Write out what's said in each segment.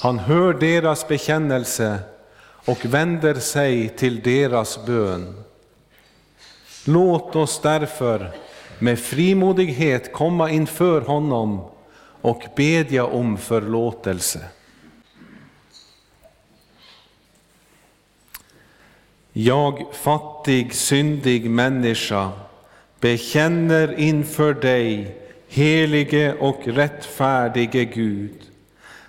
Han hör deras bekännelse och vänder sig till deras bön. Låt oss därför med frimodighet komma inför honom och bedja om förlåtelse. Jag, fattig, syndig människa, bekänner inför dig, helige och rättfärdige Gud,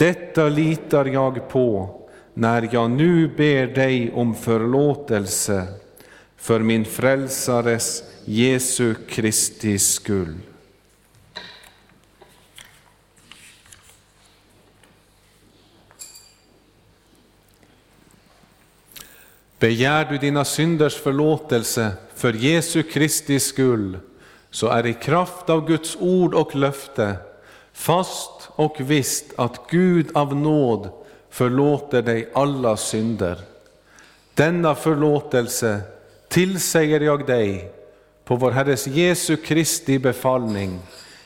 Detta litar jag på när jag nu ber dig om förlåtelse för min frälsares Jesu Kristi skull. Begär du dina synders förlåtelse för Jesu Kristi skull, så är i kraft av Guds ord och löfte fast och visst att Gud av nåd förlåter dig alla synder. Denna förlåtelse tillsäger jag dig på vår Herres Jesu Kristi befallning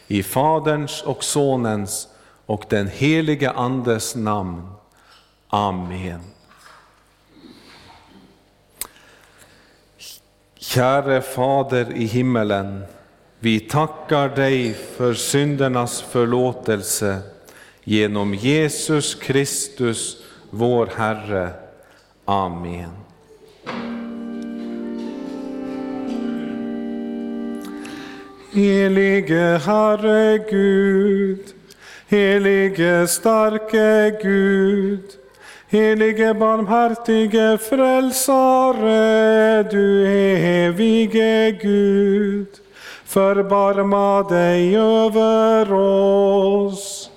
i Faderns och Sonens och den helige Andes namn. Amen. Käre Fader i himmelen, vi tackar dig för syndernas förlåtelse genom Jesus Kristus, vår Herre. Amen. Helige Herre Gud, helige starke Gud, Helige barmhärtige frälsare, du evige Gud, förbarma dig över oss.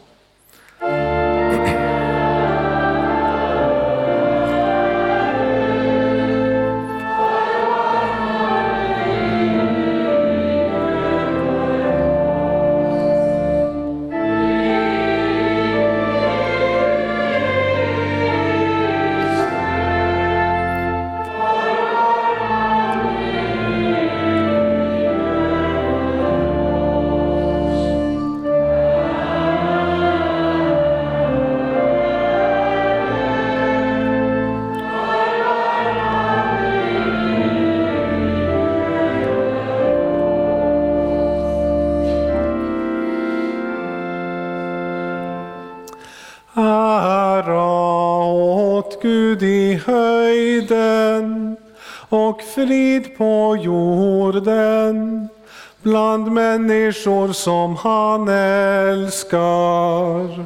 Människor som han älskar.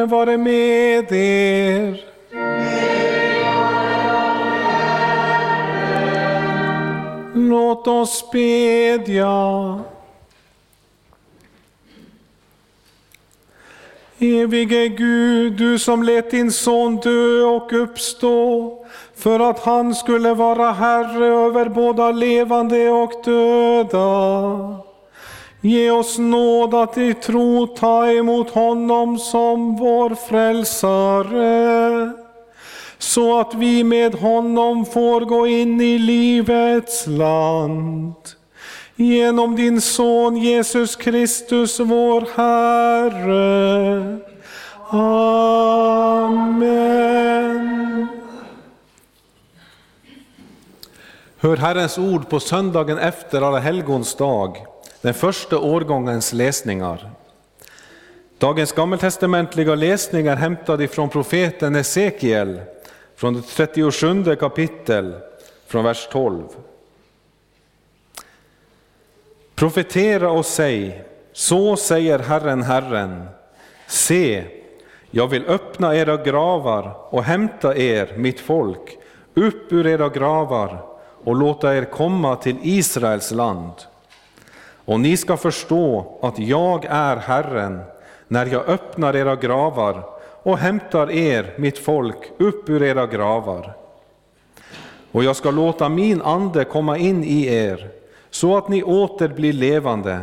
Herren vare med er. Låt oss bedja. Evige Gud, du som lät din son dö och uppstå för att han skulle vara Herre över båda levande och döda. Ge oss nåd att i tro ta emot honom som vår frälsare, så att vi med honom får gå in i livets land. Genom din son Jesus Kristus, vår Herre. Amen. Hör Herrens ord på söndagen efter Alla helgons dag den första årgångens läsningar. Dagens gammeltestamentliga läsning är hämtad ifrån profeten Hesekiel från det 37 kapitel, från vers 12. Profetera och säg, så säger Herren, Herren, se, jag vill öppna era gravar och hämta er, mitt folk, upp ur era gravar och låta er komma till Israels land. Och ni ska förstå att jag är Herren, när jag öppnar era gravar och hämtar er, mitt folk, upp ur era gravar. Och jag ska låta min ande komma in i er, så att ni åter blir levande,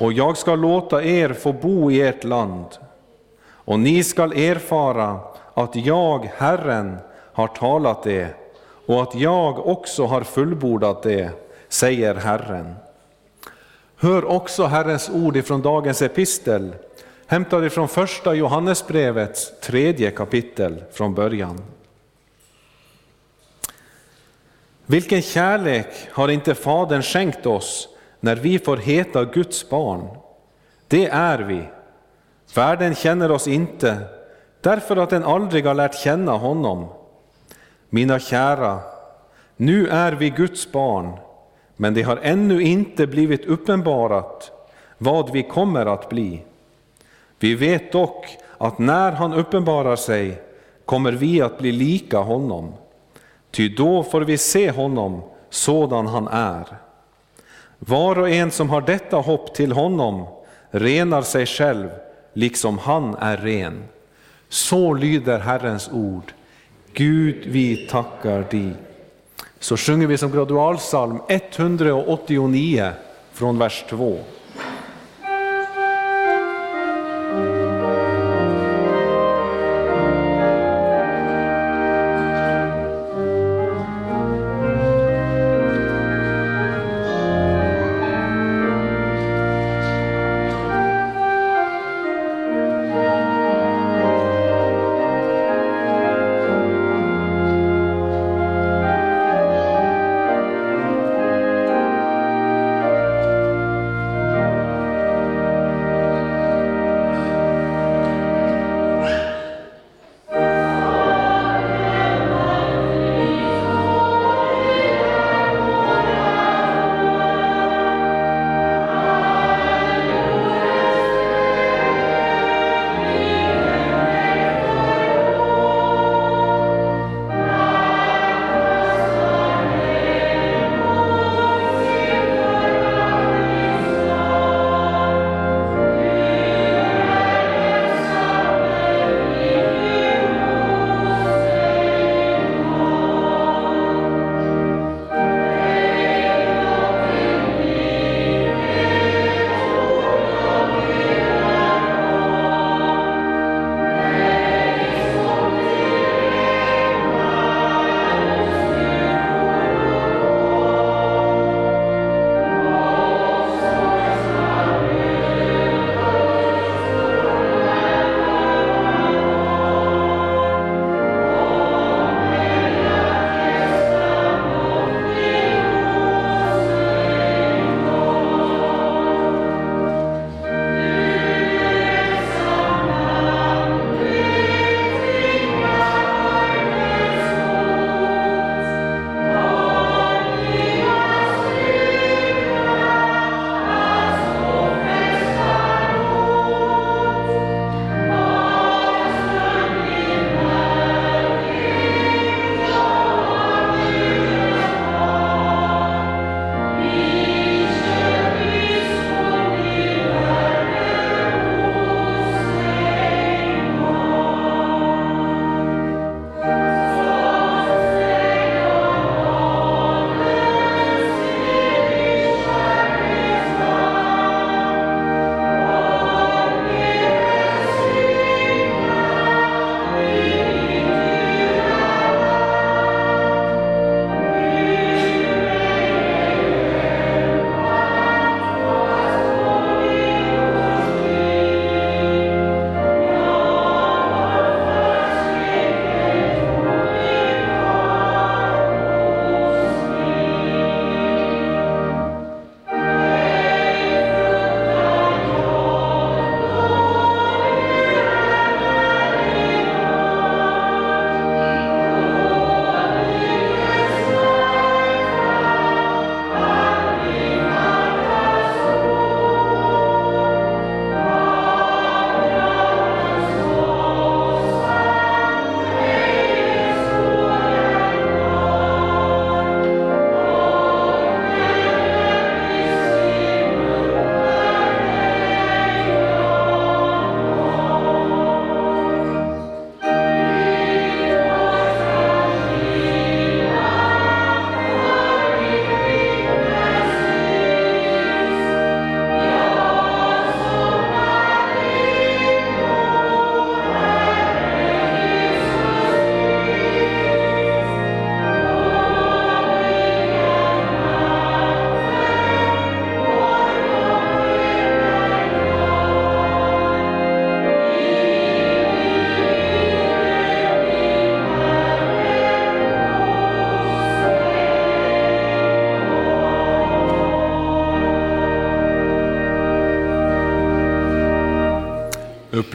och jag ska låta er få bo i ert land. Och ni skall erfara att jag, Herren, har talat det, och att jag också har fullbordat det, säger Herren. Hör också Herrens ord ifrån dagens epistel, hämtad ifrån första Johannesbrevets tredje kapitel från början. Vilken kärlek har inte Fadern skänkt oss när vi får heta Guds barn? Det är vi. Världen känner oss inte, därför att den aldrig har lärt känna honom. Mina kära, nu är vi Guds barn, men det har ännu inte blivit uppenbarat vad vi kommer att bli. Vi vet dock att när han uppenbarar sig kommer vi att bli lika honom, ty då får vi se honom sådan han är. Var och en som har detta hopp till honom renar sig själv liksom han är ren. Så lyder Herrens ord. Gud, vi tackar dig så sjunger vi som gradualsalm 189 från vers 2.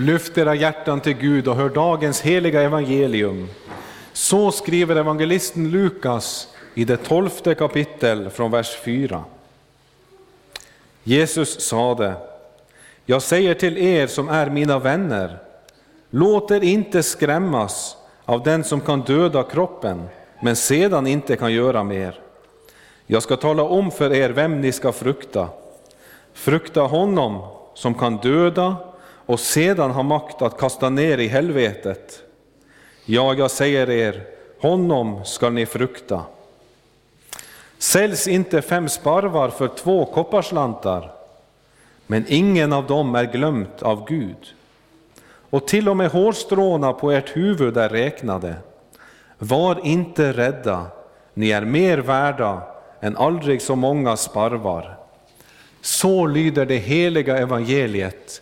Lyft era hjärtan till Gud och hör dagens heliga evangelium. Så skriver evangelisten Lukas i det tolfte kapitel från vers 4. Jesus sade, jag säger till er som är mina vänner, låt er inte skrämmas av den som kan döda kroppen, men sedan inte kan göra mer. Jag ska tala om för er vem ni ska frukta. Frukta honom som kan döda och sedan ha makt att kasta ner i helvetet. Ja, jag säger er, honom skall ni frukta. Säljs inte fem sparvar för två kopparslantar, men ingen av dem är glömt av Gud. Och till och med hårstråna på ert huvud är räknade. Var inte rädda, ni är mer värda än aldrig så många sparvar. Så lyder det heliga evangeliet.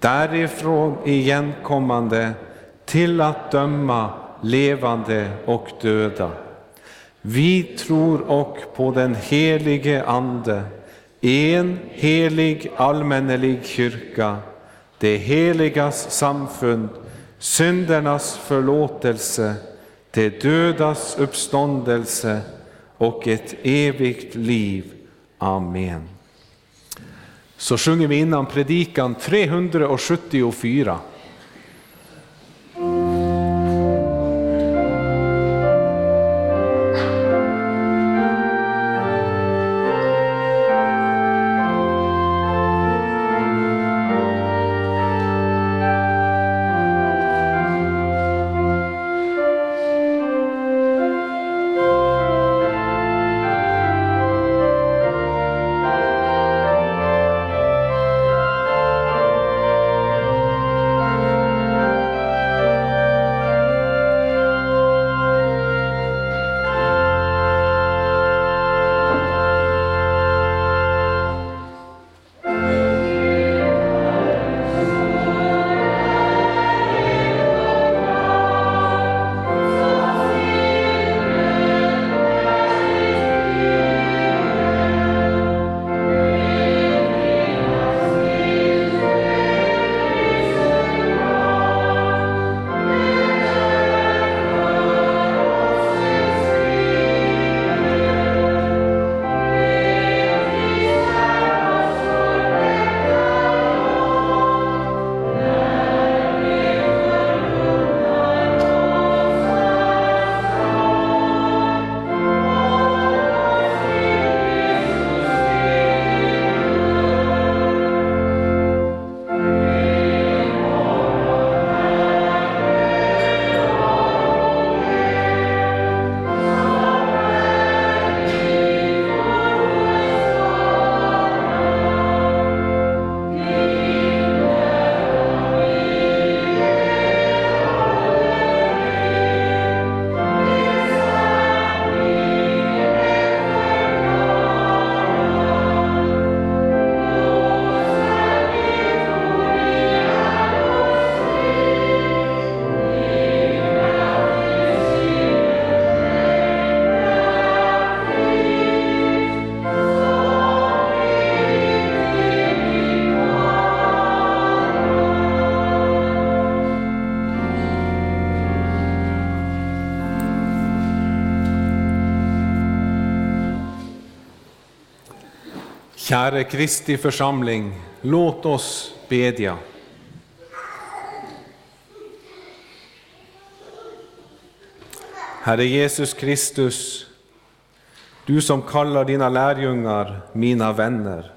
därifrån igenkommande till att döma levande och döda. Vi tror och på den helige Ande, en helig allmännelig kyrka, det heligas samfund, syndernas förlåtelse, de dödas uppståndelse och ett evigt liv. Amen. Så sjunger vi innan predikan 374. Käre Kristi församling, låt oss bedja. Herre Jesus Kristus, du som kallar dina lärjungar mina vänner.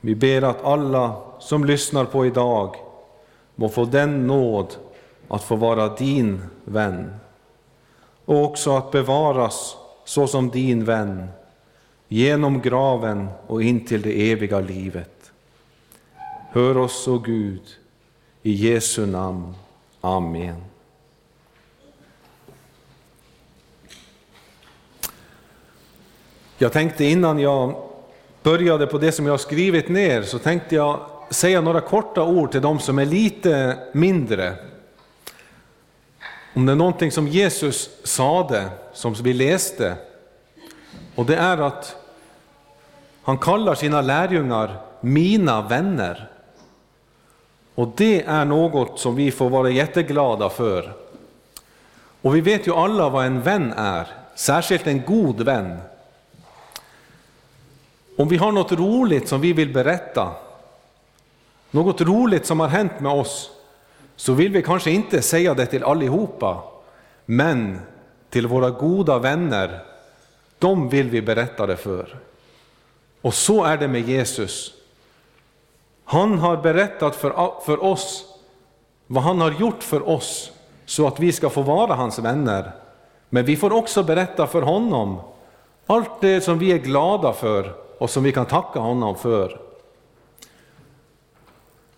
Vi ber att alla som lyssnar på idag må få den nåd att få vara din vän och också att bevaras såsom din vän genom graven och in till det eviga livet. Hör oss, o Gud, i Jesu namn. Amen. Jag tänkte innan jag började på det som jag har skrivit ner så tänkte jag säga några korta ord till de som är lite mindre. Om det är någonting som Jesus sade, som vi läste, och det är att han kallar sina lärjungar mina vänner. Och det är något som vi får vara jätteglada för. Och vi vet ju alla vad en vän är, särskilt en god vän. Om vi har något roligt som vi vill berätta, något roligt som har hänt med oss, så vill vi kanske inte säga det till allihopa, men till våra goda vänner, de vill vi berätta det för. Och så är det med Jesus. Han har berättat för, för oss vad han har gjort för oss så att vi ska få vara hans vänner. Men vi får också berätta för honom allt det som vi är glada för och som vi kan tacka honom för.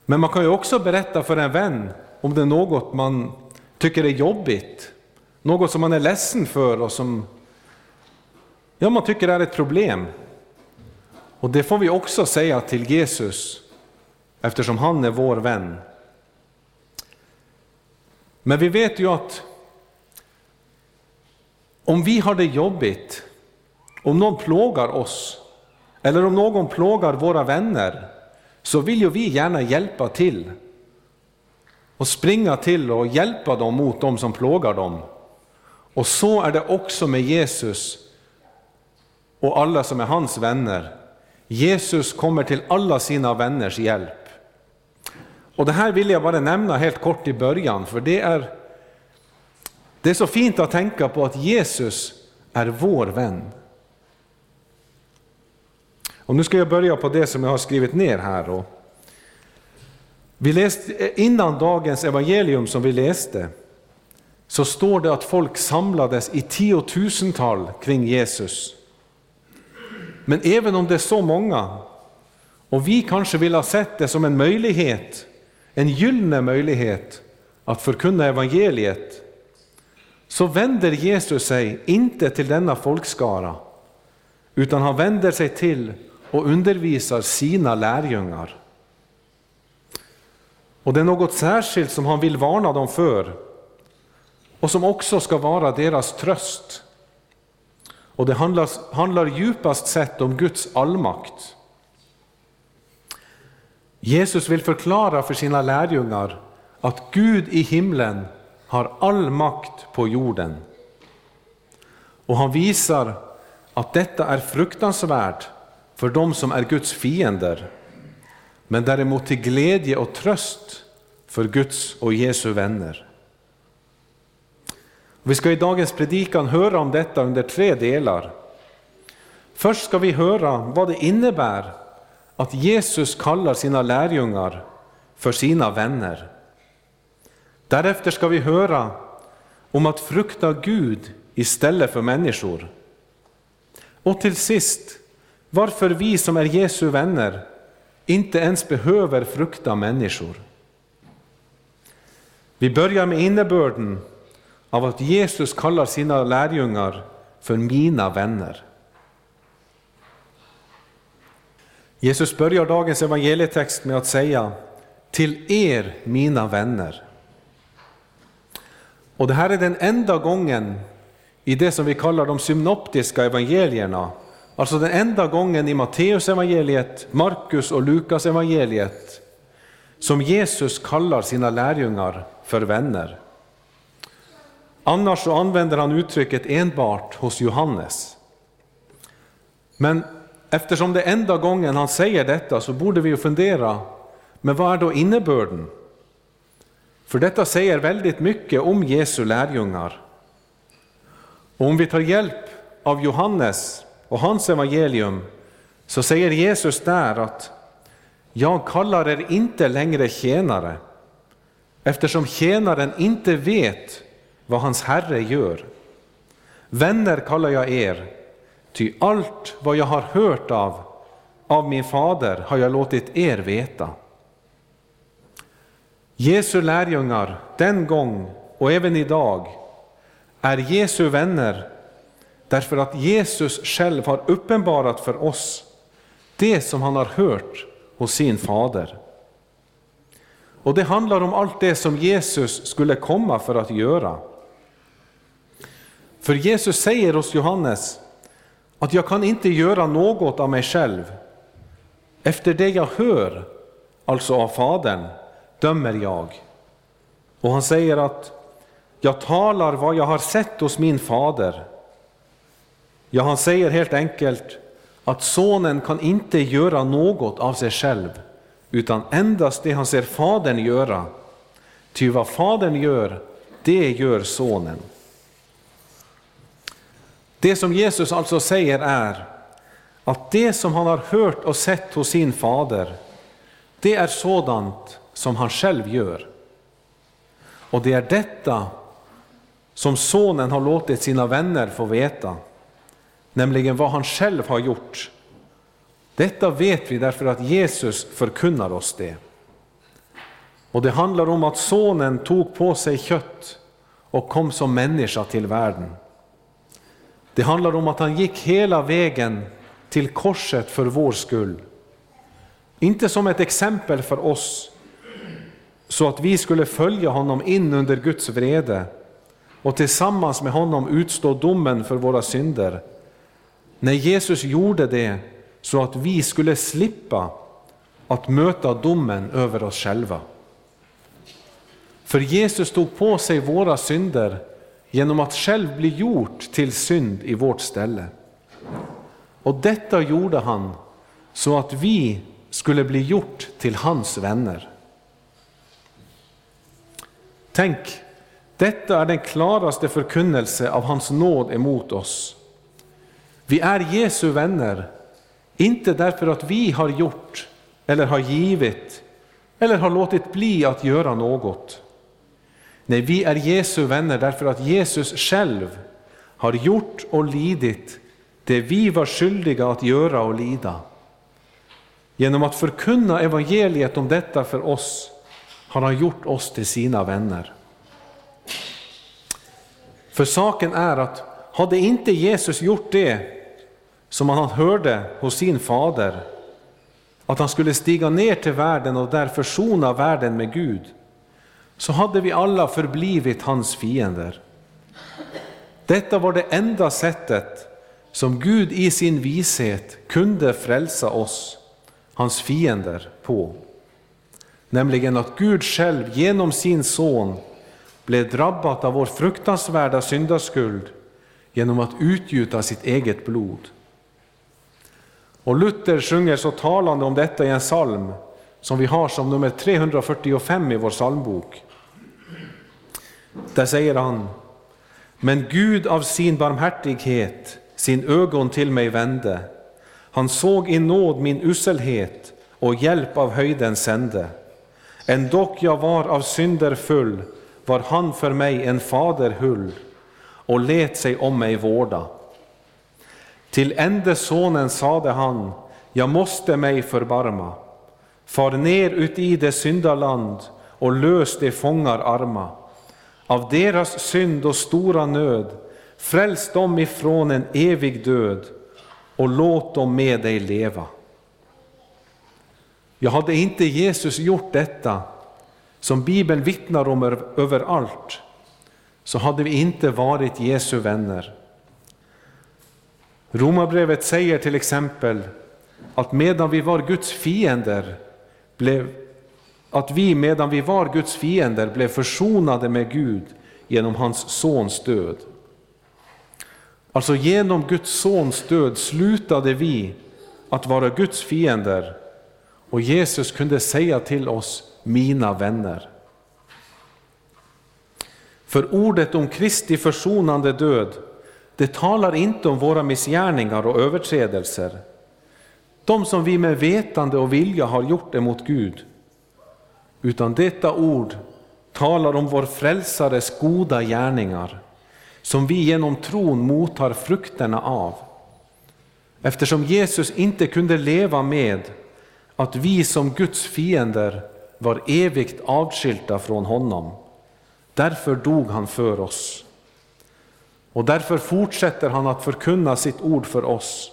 Men man kan ju också berätta för en vän om det är något man tycker är jobbigt, något som man är ledsen för och som ja, man tycker det är ett problem. Och det får vi också säga till Jesus eftersom han är vår vän. Men vi vet ju att om vi har det jobbigt, om någon plågar oss, eller om någon plågar våra vänner, så vill ju vi gärna hjälpa till och springa till och hjälpa dem mot dem som plågar dem. Och så är det också med Jesus och alla som är hans vänner. Jesus kommer till alla sina vänners hjälp. Och Det här vill jag bara nämna helt kort i början, för det är, det är så fint att tänka på att Jesus är vår vän. Och nu ska jag börja på det som jag har skrivit ner här. Och vi läste, innan dagens evangelium som vi läste så står det att folk samlades i tiotusental kring Jesus. Men även om det är så många, och vi kanske vill ha sett det som en möjlighet, en gyllene möjlighet att förkunna evangeliet, så vänder Jesus sig inte till denna folkskara, utan han vänder sig till och undervisar sina lärjungar. Och det är något särskilt som han vill varna dem för och som också ska vara deras tröst. Och det handlar, handlar djupast sett om Guds allmakt. Jesus vill förklara för sina lärjungar att Gud i himlen har all makt på jorden. Och han visar att detta är fruktansvärt för dem som är Guds fiender, men däremot till glädje och tröst för Guds och Jesu vänner. Vi ska i dagens predikan höra om detta under tre delar. Först ska vi höra vad det innebär att Jesus kallar sina lärjungar för sina vänner. Därefter ska vi höra om att frukta Gud istället för människor. Och till sist varför vi som är Jesu vänner inte ens behöver frukta människor. Vi börjar med innebörden av att Jesus kallar sina lärjungar för mina vänner. Jesus börjar dagens evangelietext med att säga till er mina vänner. Och det här är den enda gången i det som vi kallar de synoptiska evangelierna Alltså den enda gången i Matteus evangeliet, Markus och Lukas evangeliet som Jesus kallar sina lärjungar för vänner. Annars så använder han uttrycket enbart hos Johannes. Men eftersom det är enda gången han säger detta så borde vi ju fundera, men vad är då innebörden? För detta säger väldigt mycket om Jesu lärjungar. Och om vi tar hjälp av Johannes och hans evangelium så säger Jesus där att jag kallar er inte längre tjänare eftersom tjänaren inte vet vad hans herre gör. Vänner kallar jag er, ty allt vad jag har hört av, av min fader har jag låtit er veta. Jesu lärjungar den gång och även idag är Jesu vänner därför att Jesus själv har uppenbarat för oss det som han har hört hos sin fader. Och det handlar om allt det som Jesus skulle komma för att göra. För Jesus säger hos Johannes att jag kan inte göra något av mig själv. Efter det jag hör, alltså av Fadern, dömer jag. Och han säger att jag talar vad jag har sett hos min fader. Ja, han säger helt enkelt att sonen kan inte göra något av sig själv, utan endast det han ser fadern göra. Ty vad fadern gör, det gör sonen. Det som Jesus alltså säger är att det som han har hört och sett hos sin fader, det är sådant som han själv gör. Och det är detta som sonen har låtit sina vänner få veta, nämligen vad han själv har gjort. Detta vet vi därför att Jesus förkunnar oss det. Och det handlar om att sonen tog på sig kött och kom som människa till världen. Det handlar om att han gick hela vägen till korset för vår skull. Inte som ett exempel för oss, så att vi skulle följa honom in under Guds vrede och tillsammans med honom utstå domen för våra synder. När Jesus gjorde det så att vi skulle slippa att möta domen över oss själva. För Jesus tog på sig våra synder genom att själv bli gjort till synd i vårt ställe. Och detta gjorde han så att vi skulle bli gjort till hans vänner. Tänk, detta är den klaraste förkunnelse av hans nåd emot oss. Vi är Jesu vänner, inte därför att vi har gjort eller har givit eller har låtit bli att göra något. Nej, vi är Jesu vänner därför att Jesus själv har gjort och lidit det vi var skyldiga att göra och lida. Genom att förkunna evangeliet om detta för oss har han gjort oss till sina vänner. För saken är att hade inte Jesus gjort det som han hörde hos sin fader, att han skulle stiga ner till världen och där försona världen med Gud, så hade vi alla förblivit hans fiender. Detta var det enda sättet som Gud i sin vishet kunde frälsa oss, hans fiender, på. Nämligen att Gud själv genom sin son blev drabbad av vår fruktansvärda syndaskuld genom att utgjuta sitt eget blod. Och Luther sjunger så talande om detta i en psalm som vi har som nummer 345 i vår psalmbok. Där säger han, men Gud av sin barmhärtighet sin ögon till mig vände. Han såg i nåd min uselhet och hjälp av höjden sände. Ändock jag var av synder full var han för mig en fader hull och let sig om mig vårda. Till ende sonen sade han, jag måste mig förbarma. Far ner uti det syndaland och lös de fångar arma. Av deras synd och stora nöd, fräls dem ifrån en evig död och låt dem med dig leva. Jag hade inte Jesus gjort detta, som Bibeln vittnar om överallt, så hade vi inte varit Jesu vänner. Romarbrevet säger till exempel att medan vi var Guds fiender blev att vi medan vi var Guds fiender blev försonade med Gud genom hans sons död. Alltså genom Guds sons död slutade vi att vara Guds fiender och Jesus kunde säga till oss, mina vänner. För ordet om Kristi försonande död, det talar inte om våra missgärningar och överträdelser, de som vi med vetande och vilja har gjort emot Gud, utan detta ord talar om vår frälsares goda gärningar, som vi genom tron mottar frukterna av. Eftersom Jesus inte kunde leva med att vi som Guds fiender var evigt avskilda från honom. Därför dog han för oss. Och därför fortsätter han att förkunna sitt ord för oss,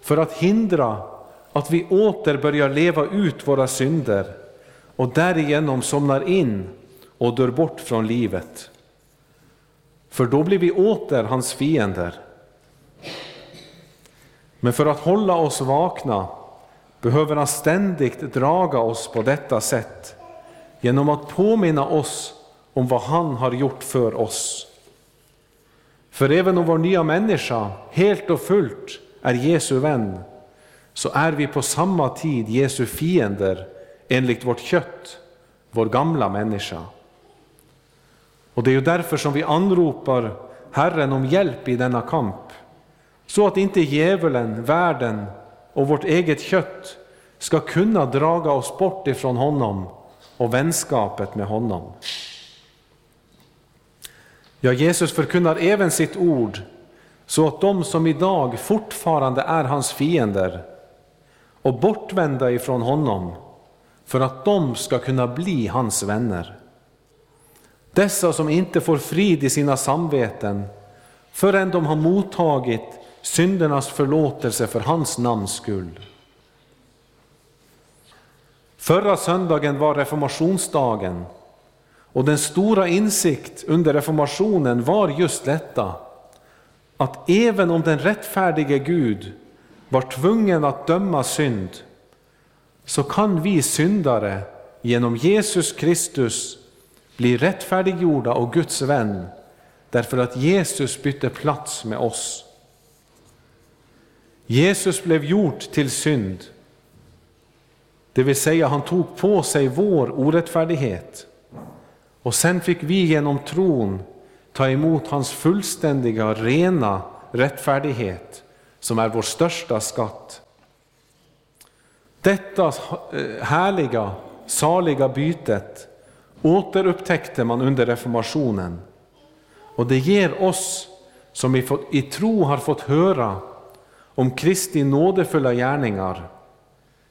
för att hindra att vi åter börjar leva ut våra synder och därigenom somnar in och dör bort från livet. För då blir vi åter hans fiender. Men för att hålla oss vakna behöver han ständigt draga oss på detta sätt genom att påminna oss om vad han har gjort för oss. För även om vår nya människa helt och fullt är Jesu vän, så är vi på samma tid Jesu fiender enligt vårt kött, vår gamla människa. Och det är ju därför som vi anropar Herren om hjälp i denna kamp, så att inte djävulen, världen och vårt eget kött ska kunna draga oss bort ifrån honom och vänskapet med honom. Ja, Jesus förkunnar även sitt ord så att de som idag fortfarande är hans fiender och bortvända ifrån honom, för att de ska kunna bli hans vänner. Dessa som inte får frid i sina samveten förrän de har mottagit syndernas förlåtelse för hans namns skull. Förra söndagen var reformationsdagen och den stora insikt under reformationen var just detta, att även om den rättfärdige Gud var tvungen att döma synd, så kan vi syndare genom Jesus Kristus bli rättfärdiggjorda och Guds vän, därför att Jesus bytte plats med oss. Jesus blev gjort till synd, det vill säga han tog på sig vår orättfärdighet. Och sen fick vi genom tron ta emot hans fullständiga, rena rättfärdighet som är vår största skatt. Detta eh, härliga, saliga bytet återupptäckte man under reformationen. Och det ger oss som i tro har fått höra om Kristi nådefulla gärningar,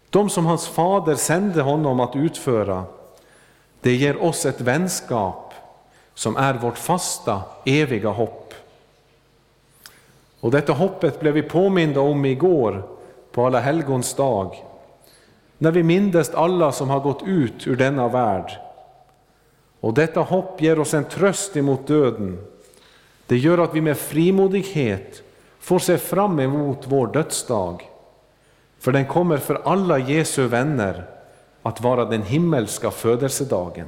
de som hans fader sände honom att utföra, det ger oss ett vänskap som är vårt fasta, eviga hopp. Och detta hoppet blev vi påminda om igår på Alla helgons dag, när vi mindes alla som har gått ut ur denna värld. Och detta hopp ger oss en tröst emot döden. Det gör att vi med frimodighet får se fram emot vår dödsdag, för den kommer för alla Jesu vänner att vara den himmelska födelsedagen.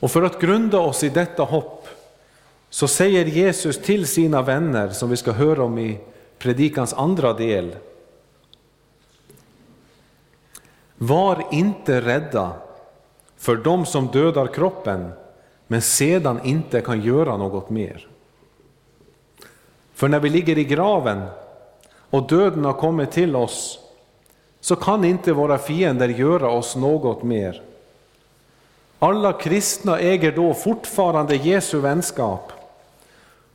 Och för att grunda oss i detta hopp så säger Jesus till sina vänner, som vi ska höra om i predikans andra del. Var inte rädda för dem som dödar kroppen, men sedan inte kan göra något mer. För när vi ligger i graven och döden har kommit till oss, så kan inte våra fiender göra oss något mer. Alla kristna äger då fortfarande Jesu vänskap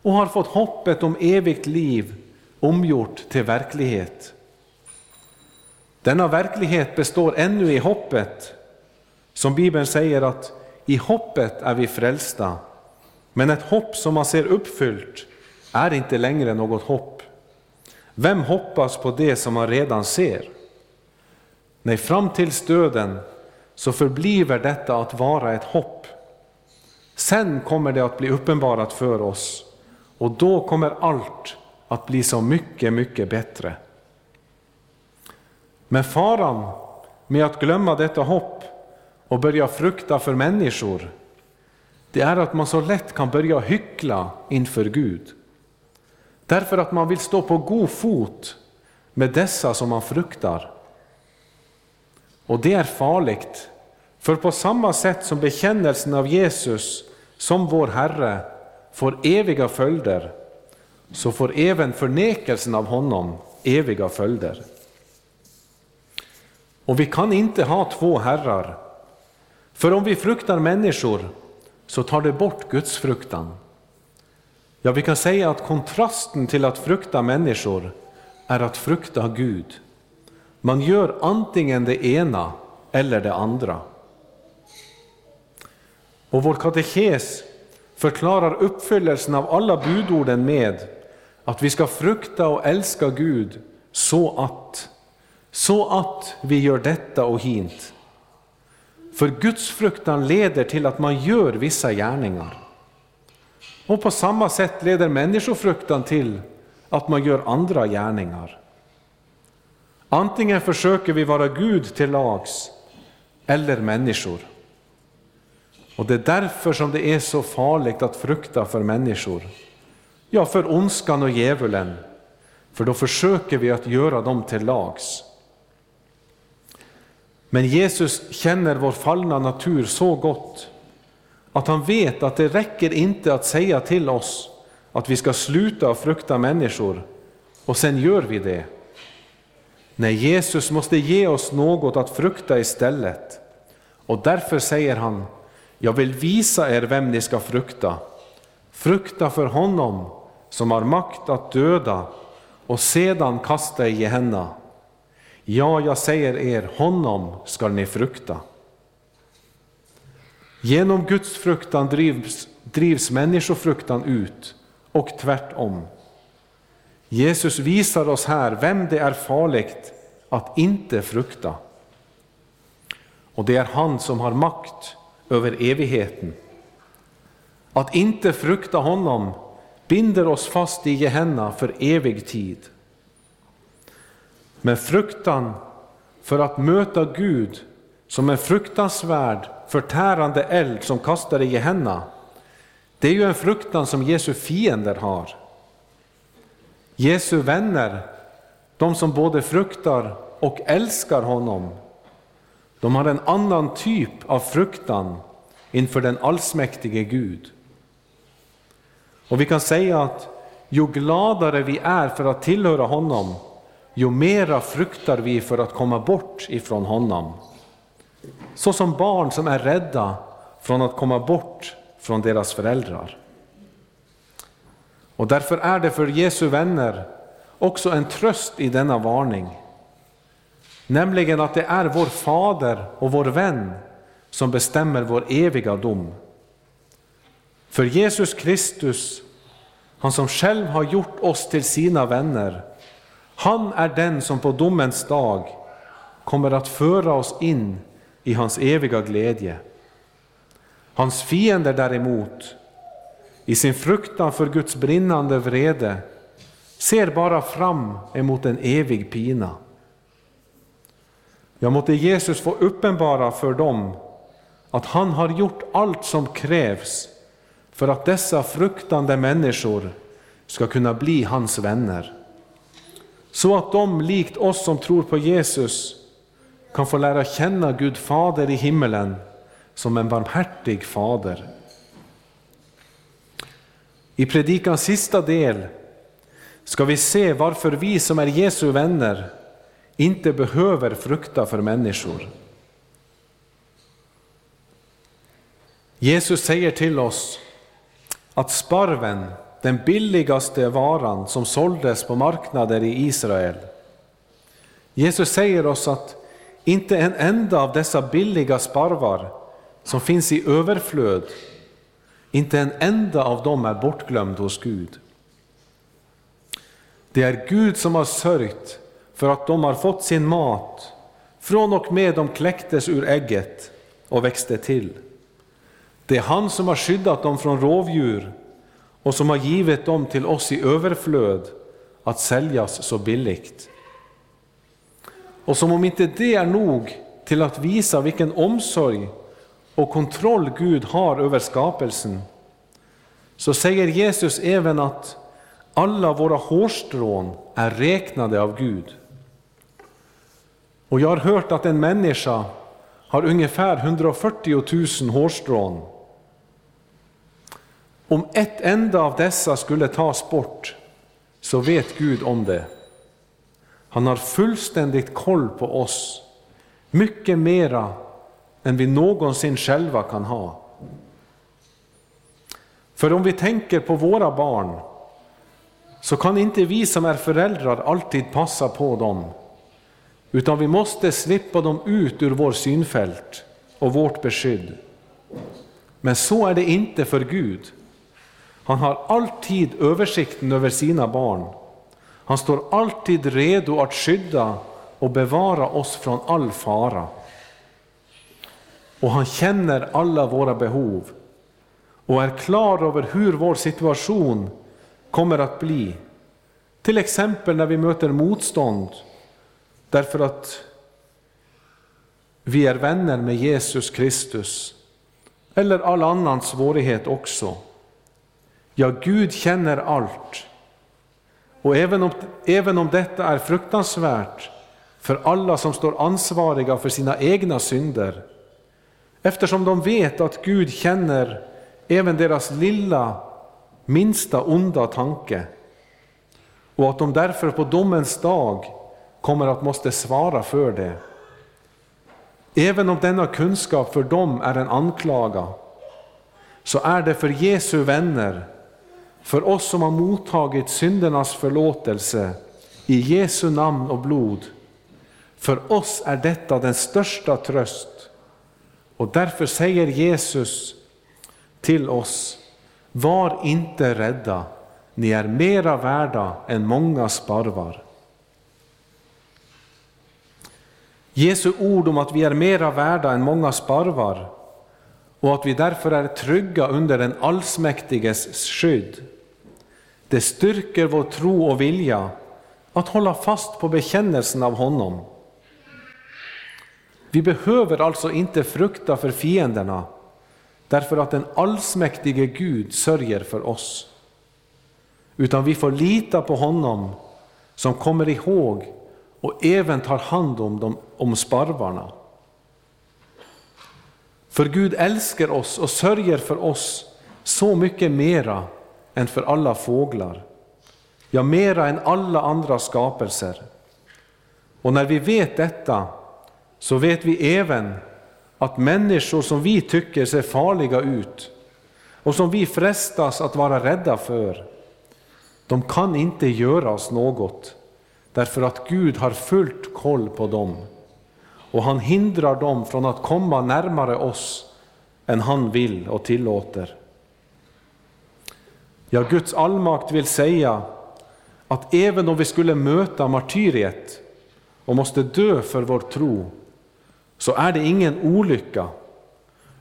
och har fått hoppet om evigt liv omgjort till verklighet. Denna verklighet består ännu i hoppet, som Bibeln säger att i hoppet är vi frälsta, men ett hopp som man ser uppfyllt är inte längre något hopp. Vem hoppas på det som man redan ser? Nej, fram till döden så förbliver detta att vara ett hopp. Sen kommer det att bli uppenbarat för oss och då kommer allt att bli så mycket, mycket bättre. Men faran med att glömma detta hopp och börja frukta för människor, det är att man så lätt kan börja hyckla inför Gud. Därför att man vill stå på god fot med dessa som man fruktar. Och det är farligt, För på samma sätt som bekännelsen av Jesus som vår Herre får eviga följder, så får även förnekelsen av honom eviga följder. Och vi kan inte ha två herrar, för om vi fruktar människor så tar det bort Guds fruktan. Ja, vi kan säga att kontrasten till att frukta människor är att frukta Gud. Man gör antingen det ena eller det andra. Och vår katekes förklarar uppfyllelsen av alla budorden med att vi ska frukta och älska Gud så att, så att vi gör detta och hint. För Guds fruktan leder till att man gör vissa gärningar. Och på samma sätt leder människofruktan till att man gör andra gärningar. Antingen försöker vi vara Gud till lags eller människor. Och det är därför som det är så farligt att frukta för människor. Ja, för ondskan och djävulen, för då försöker vi att göra dem till lags. Men Jesus känner vår fallna natur så gott att han vet att det räcker inte att säga till oss att vi ska sluta frukta människor och sen gör vi det. Nej, Jesus måste ge oss något att frukta istället. Och därför säger han, jag vill visa er vem ni ska frukta. Frukta för honom som har makt att döda och sedan kasta i Gehenna. Ja, jag säger er, honom skall ni frukta. Genom Guds fruktan drivs, drivs människofruktan ut och tvärtom. Jesus visar oss här vem det är farligt att inte frukta. Och det är han som har makt över evigheten. Att inte frukta honom binder oss fast i Gehenna för evig tid. Men fruktan för att möta Gud som en fruktansvärd, förtärande eld som kastar i Gehenna, det är ju en fruktan som Jesu fiender har. Jesu vänner, de som både fruktar och älskar honom, de har en annan typ av fruktan inför den allsmäktige Gud. Och vi kan säga att ju gladare vi är för att tillhöra honom, ju mera fruktar vi för att komma bort ifrån honom. Så som barn som är rädda från att komma bort från deras föräldrar. Och därför är det för Jesu vänner också en tröst i denna varning. Nämligen att det är vår Fader och vår vän som bestämmer vår eviga dom. För Jesus Kristus, han som själv har gjort oss till sina vänner, han är den som på domens dag kommer att föra oss in i hans eviga glädje. Hans fiender däremot, i sin fruktan för Guds brinnande vrede, ser bara fram emot en evig pina. Jag måtte Jesus få uppenbara för dem att han har gjort allt som krävs för att dessa fruktande människor ska kunna bli hans vänner. Så att de, likt oss som tror på Jesus, kan få lära känna Gud Fader i himmelen som en barmhärtig fader. I predikans sista del ska vi se varför vi som är Jesu vänner inte behöver frukta för människor. Jesus säger till oss att sparven, den billigaste varan som såldes på marknader i Israel, Jesus säger oss att inte en enda av dessa billiga sparvar som finns i överflöd, inte en enda av dem är bortglömd hos Gud. Det är Gud som har sörjt för att de har fått sin mat från och med de kläcktes ur ägget och växte till. Det är han som har skyddat dem från rovdjur och som har givit dem till oss i överflöd att säljas så billigt. Och som om inte det är nog till att visa vilken omsorg och kontroll Gud har över skapelsen, så säger Jesus även att alla våra hårstrån är räknade av Gud. Och jag har hört att en människa har ungefär 140 000 hårstrån. Om ett enda av dessa skulle tas bort, så vet Gud om det. Han har fullständigt koll på oss, mycket mera än vi någonsin själva kan ha. För om vi tänker på våra barn, så kan inte vi som är föräldrar alltid passa på dem, utan vi måste slippa dem ut ur vår synfält och vårt beskydd. Men så är det inte för Gud. Han har alltid översikten över sina barn. Han står alltid redo att skydda och bevara oss från all fara. Och han känner alla våra behov och är klar över hur vår situation kommer att bli. Till exempel när vi möter motstånd därför att vi är vänner med Jesus Kristus, eller all annan svårighet också. Ja, Gud känner allt. Och även om, även om detta är fruktansvärt för alla som står ansvariga för sina egna synder, eftersom de vet att Gud känner även deras lilla, minsta onda tanke, och att de därför på domens dag kommer att måste svara för det. Även om denna kunskap för dem är en anklaga, så är det för Jesu vänner för oss som har mottagit syndernas förlåtelse i Jesu namn och blod, för oss är detta den största tröst. Och därför säger Jesus till oss, var inte rädda, ni är mera värda än många sparvar. Jesu ord om att vi är mera värda än många sparvar och att vi därför är trygga under den allsmäktiges skydd det styrker vår tro och vilja att hålla fast på bekännelsen av honom. Vi behöver alltså inte frukta för fienderna därför att den allsmäktige Gud sörjer för oss. Utan vi får lita på honom som kommer ihåg och även tar hand om, dem, om sparvarna. För Gud älskar oss och sörjer för oss så mycket mera än för alla fåglar, ja, mera än alla andra skapelser. Och när vi vet detta, så vet vi även att människor som vi tycker ser farliga ut och som vi frestas att vara rädda för, de kan inte göra oss något, därför att Gud har fullt koll på dem och han hindrar dem från att komma närmare oss än han vill och tillåter. Ja, Guds allmakt vill säga att även om vi skulle möta martyriet och måste dö för vår tro, så är det ingen olycka,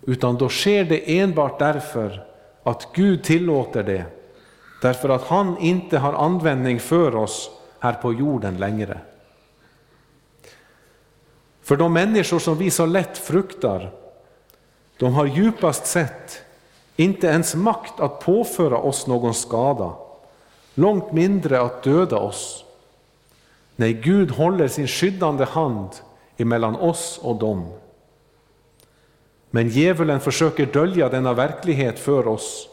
utan då sker det enbart därför att Gud tillåter det, därför att han inte har användning för oss här på jorden längre. För de människor som vi så lätt fruktar, de har djupast sett inte ens makt att påföra oss någon skada, långt mindre att döda oss. Nej, Gud håller sin skyddande hand emellan oss och dem. Men djävulen försöker dölja denna verklighet för oss.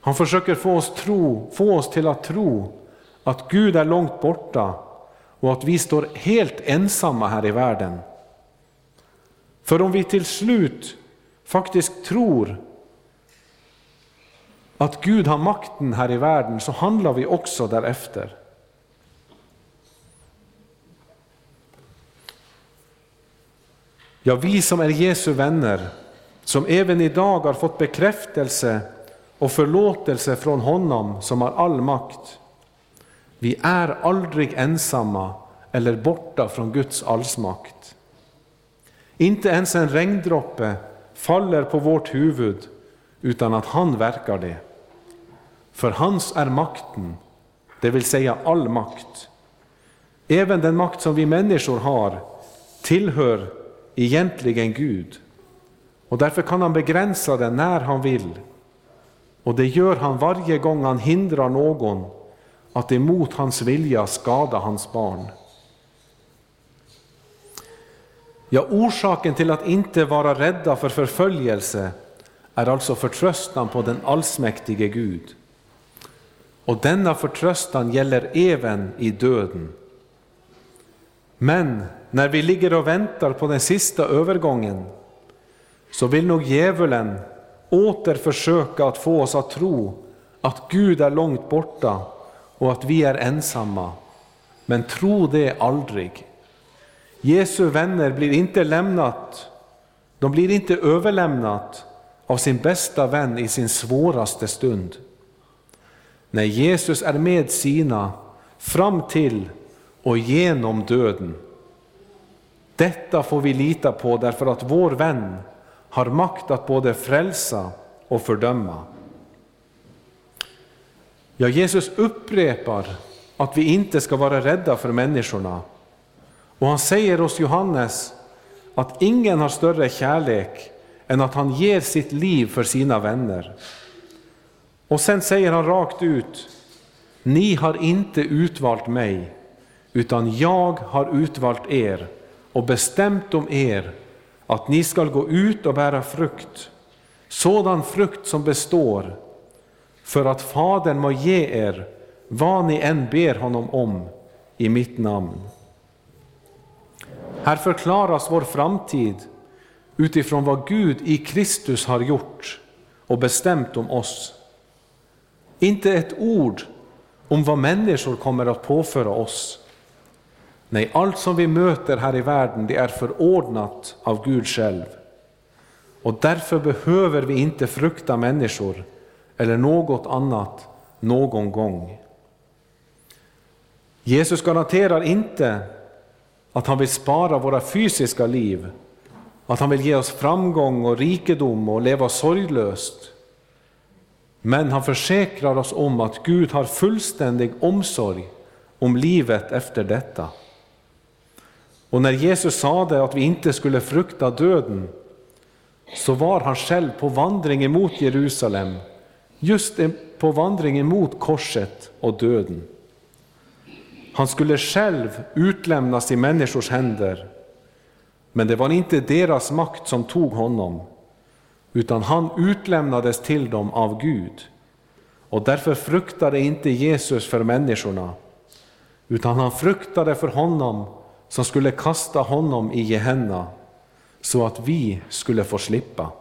Han försöker få oss, tro, få oss till att tro att Gud är långt borta och att vi står helt ensamma här i världen. För om vi till slut faktiskt tror att Gud har makten här i världen så handlar vi också därefter. Ja, vi som är Jesu vänner, som även idag har fått bekräftelse och förlåtelse från honom som har all makt. Vi är aldrig ensamma eller borta från Guds allsmakt. Inte ens en regndroppe faller på vårt huvud utan att han verkar det. För hans är makten, det vill säga all makt. Även den makt som vi människor har tillhör egentligen Gud. Och därför kan han begränsa den när han vill. Och det gör han varje gång han hindrar någon att emot hans vilja skada hans barn. Ja, orsaken till att inte vara rädda för förföljelse är alltså förtröstan på den allsmäktige Gud. Och denna förtröstan gäller även i döden. Men när vi ligger och väntar på den sista övergången så vill nog djävulen åter försöka att få oss att tro att Gud är långt borta och att vi är ensamma. Men tro det aldrig. Jesu vänner blir inte lämnat, de blir inte överlämnat av sin bästa vän i sin svåraste stund. När Jesus är med sina fram till och genom döden. Detta får vi lita på därför att vår vän har makt att både frälsa och fördöma. Ja, Jesus upprepar att vi inte ska vara rädda för människorna. Och han säger oss Johannes att ingen har större kärlek än att han ger sitt liv för sina vänner. Och sen säger han rakt ut, ni har inte utvalt mig, utan jag har utvalt er och bestämt om er att ni skall gå ut och bära frukt, sådan frukt som består, för att Fadern må ge er vad ni än ber honom om i mitt namn. Här förklaras vår framtid utifrån vad Gud i Kristus har gjort och bestämt om oss. Inte ett ord om vad människor kommer att påföra oss. Nej, allt som vi möter här i världen det är förordnat av Gud själv. Och därför behöver vi inte frukta människor eller något annat någon gång. Jesus garanterar inte att han vill spara våra fysiska liv, att han vill ge oss framgång och rikedom och leva sorglöst. Men han försäkrar oss om att Gud har fullständig omsorg om livet efter detta. Och när Jesus sade att vi inte skulle frukta döden, så var han själv på vandring emot Jerusalem, just på vandring emot korset och döden. Han skulle själv utlämnas i människors händer, men det var inte deras makt som tog honom, utan han utlämnades till dem av Gud. Och därför fruktade inte Jesus för människorna, utan han fruktade för honom som skulle kasta honom i Gehenna, så att vi skulle få slippa.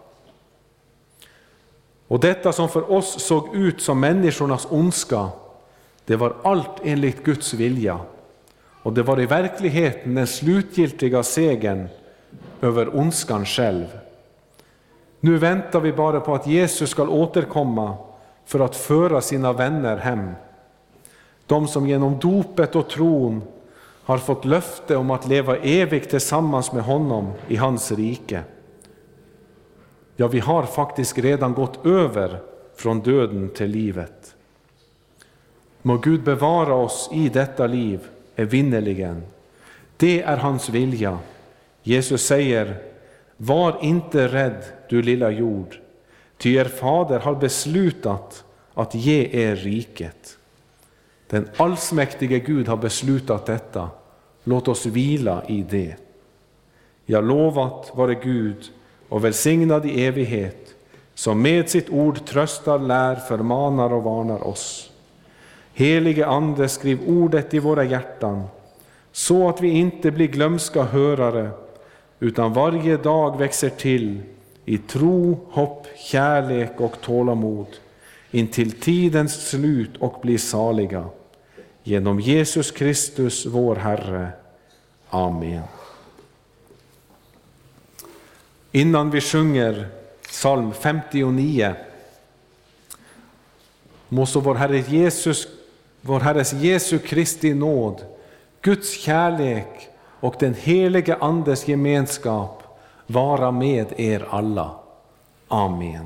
Och detta som för oss såg ut som människornas ondska, det var allt enligt Guds vilja. Och det var i verkligheten den slutgiltiga segern över ondskan själv. Nu väntar vi bara på att Jesus ska återkomma för att föra sina vänner hem. De som genom dopet och tron har fått löfte om att leva evigt tillsammans med honom i hans rike. Ja, vi har faktiskt redan gått över från döden till livet. Må Gud bevara oss i detta liv evinnerligen. Det är hans vilja. Jesus säger, var inte rädd du lilla jord, ty er fader har beslutat att ge er riket. Den allsmäktige Gud har beslutat detta. Låt oss vila i det. Jag lovat vare Gud och välsignad i evighet, som med sitt ord tröstar, lär, förmanar och varnar oss. Helige Ande, skriv ordet i våra hjärtan, så att vi inte blir glömska hörare, utan varje dag växer till i tro, hopp, kärlek och tålamod intill tidens slut och blir saliga. Genom Jesus Kristus, vår Herre. Amen. Innan vi sjunger psalm 59 må så vår, Herre Jesus, vår Herres Jesu Kristi nåd, Guds kärlek och den helige Andes gemenskap vara med er alla. Amen.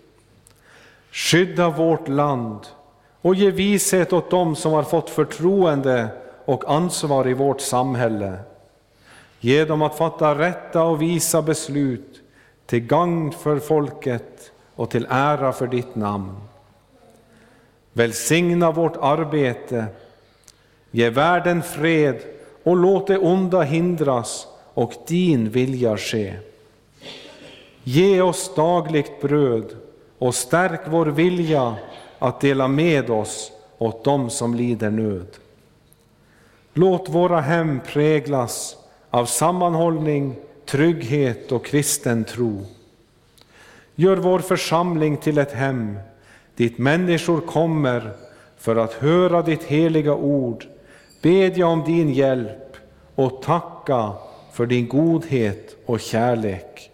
Skydda vårt land och ge vishet åt dem som har fått förtroende och ansvar i vårt samhälle. Ge dem att fatta rätta och visa beslut till gagn för folket och till ära för ditt namn. Välsigna vårt arbete, ge världen fred och låt det onda hindras och din vilja ske. Ge oss dagligt bröd och stärk vår vilja att dela med oss åt dem som lider nöd. Låt våra hem präglas av sammanhållning, trygghet och kristen tro. Gör vår församling till ett hem dit människor kommer för att höra ditt heliga ord, bedja om din hjälp och tacka för din godhet och kärlek.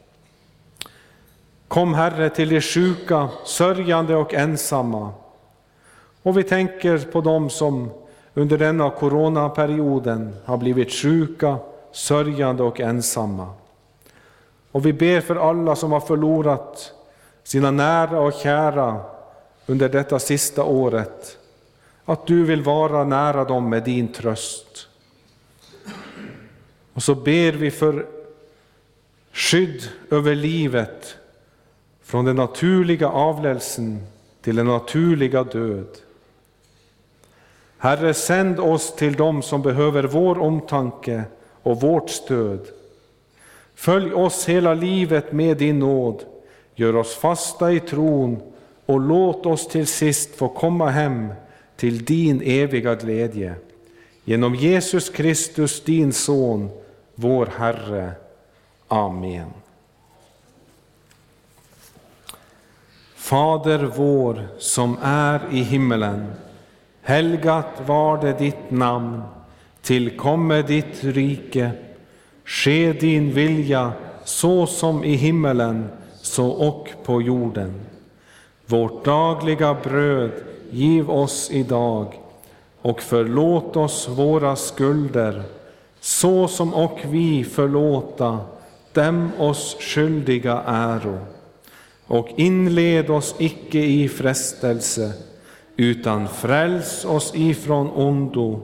Kom Herre till de sjuka, sörjande och ensamma. Och vi tänker på dem som under denna coronaperioden har blivit sjuka, sörjande och ensamma. Och vi ber för alla som har förlorat sina nära och kära under detta sista året, att du vill vara nära dem med din tröst. Och så ber vi för skydd över livet från den naturliga avlelsen till den naturliga död. Herre, sänd oss till dem som behöver vår omtanke och vårt stöd. Följ oss hela livet med din nåd, gör oss fasta i tron och låt oss till sist få komma hem till din eviga glädje. Genom Jesus Kristus, din Son, vår Herre. Amen. Fader vår som är i himmelen. Helgat var det ditt namn. Tillkomme ditt rike. Ske din vilja så som i himmelen, så och på jorden. Vårt dagliga bröd giv oss idag och förlåt oss våra skulder så som och vi förlåta dem oss skyldiga äro och inled oss icke i frestelse, utan fräls oss ifrån ondo.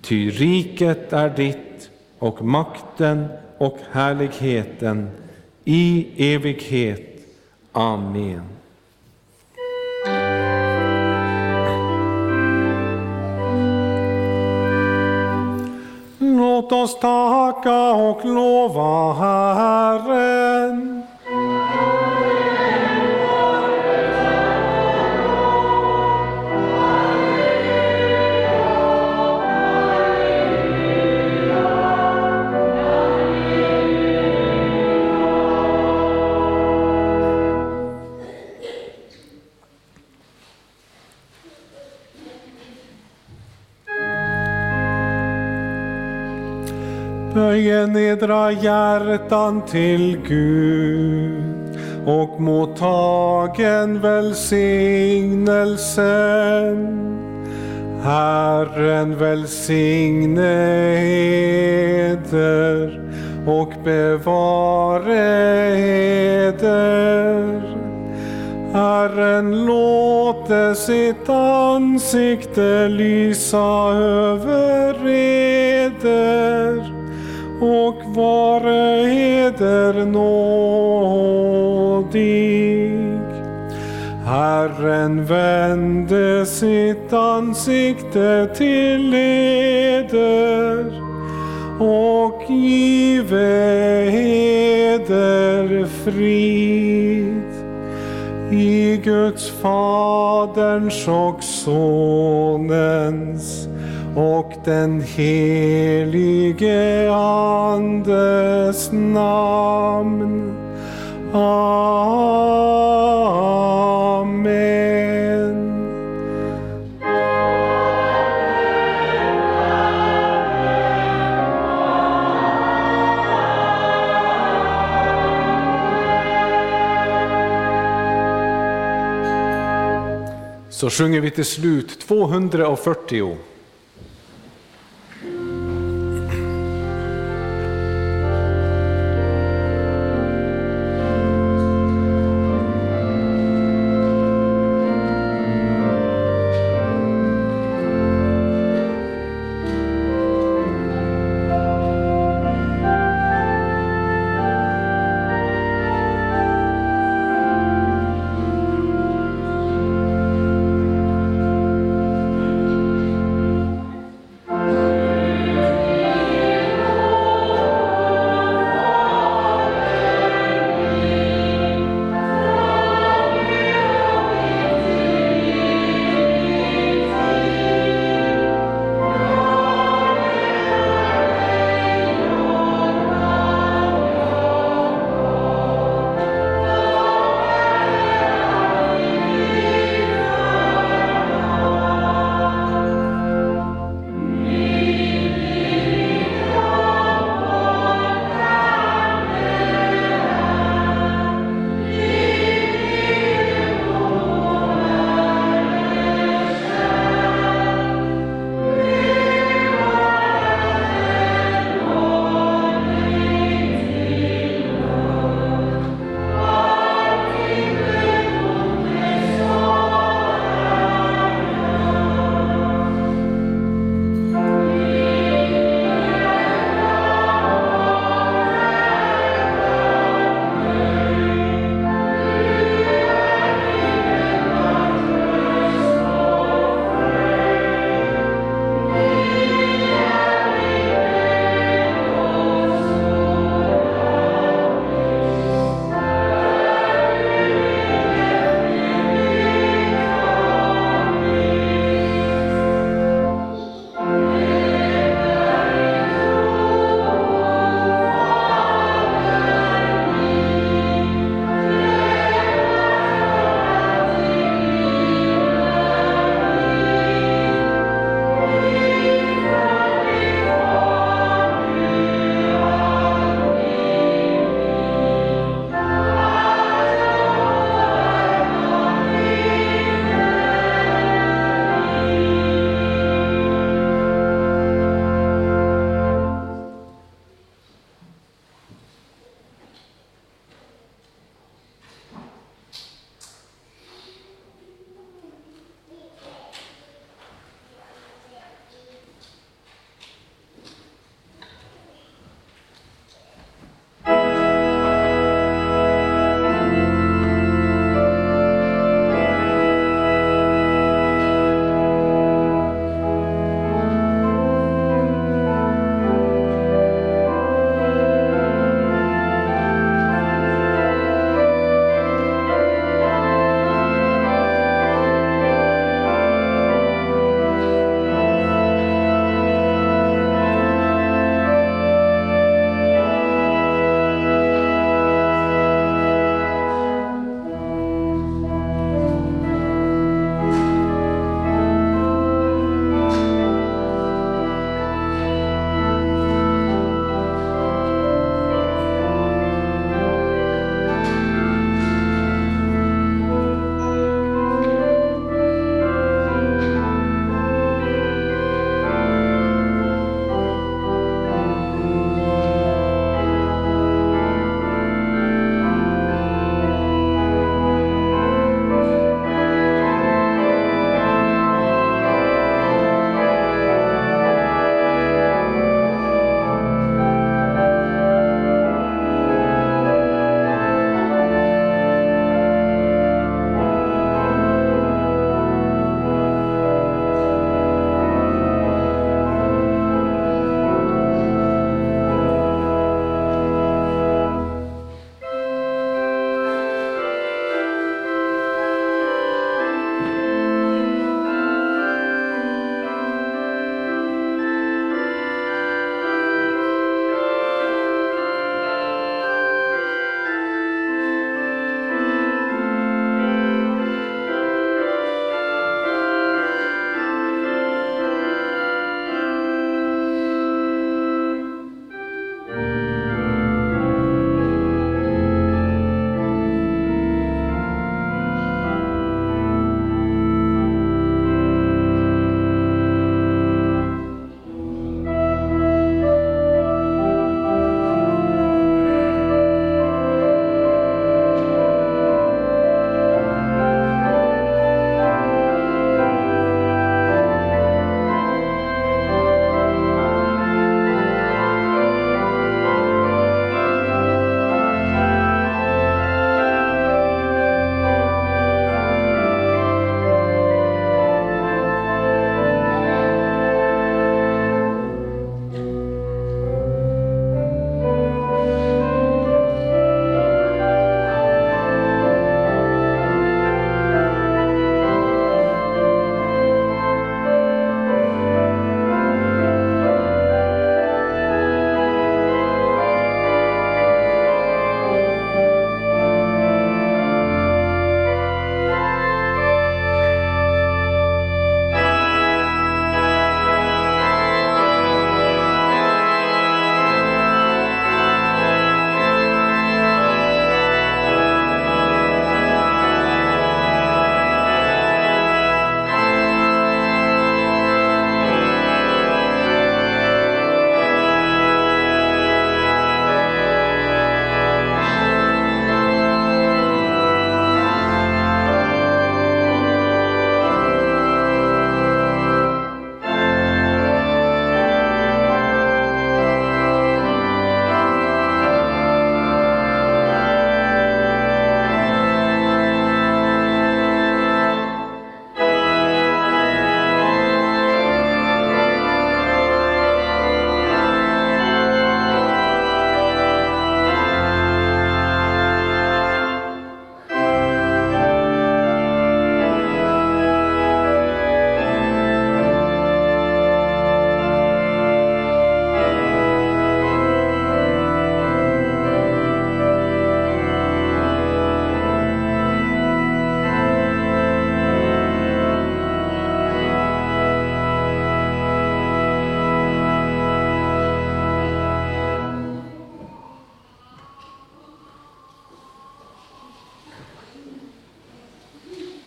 Ty riket är ditt och makten och härligheten i evighet. Amen. Låt oss tacka och lova Herren. Böjen edra hjärtan till Gud och mottagen välsignelsen. Herren välsigne eder och bevare eder. Herren låte sitt ansikte lysa över eder och vare eder nådig. Herren vände sitt ansikte till eder och give eder frid. I Guds Faderns och Sonens och den helige Andes namn. Amen. Så sjunger vi till slut 240.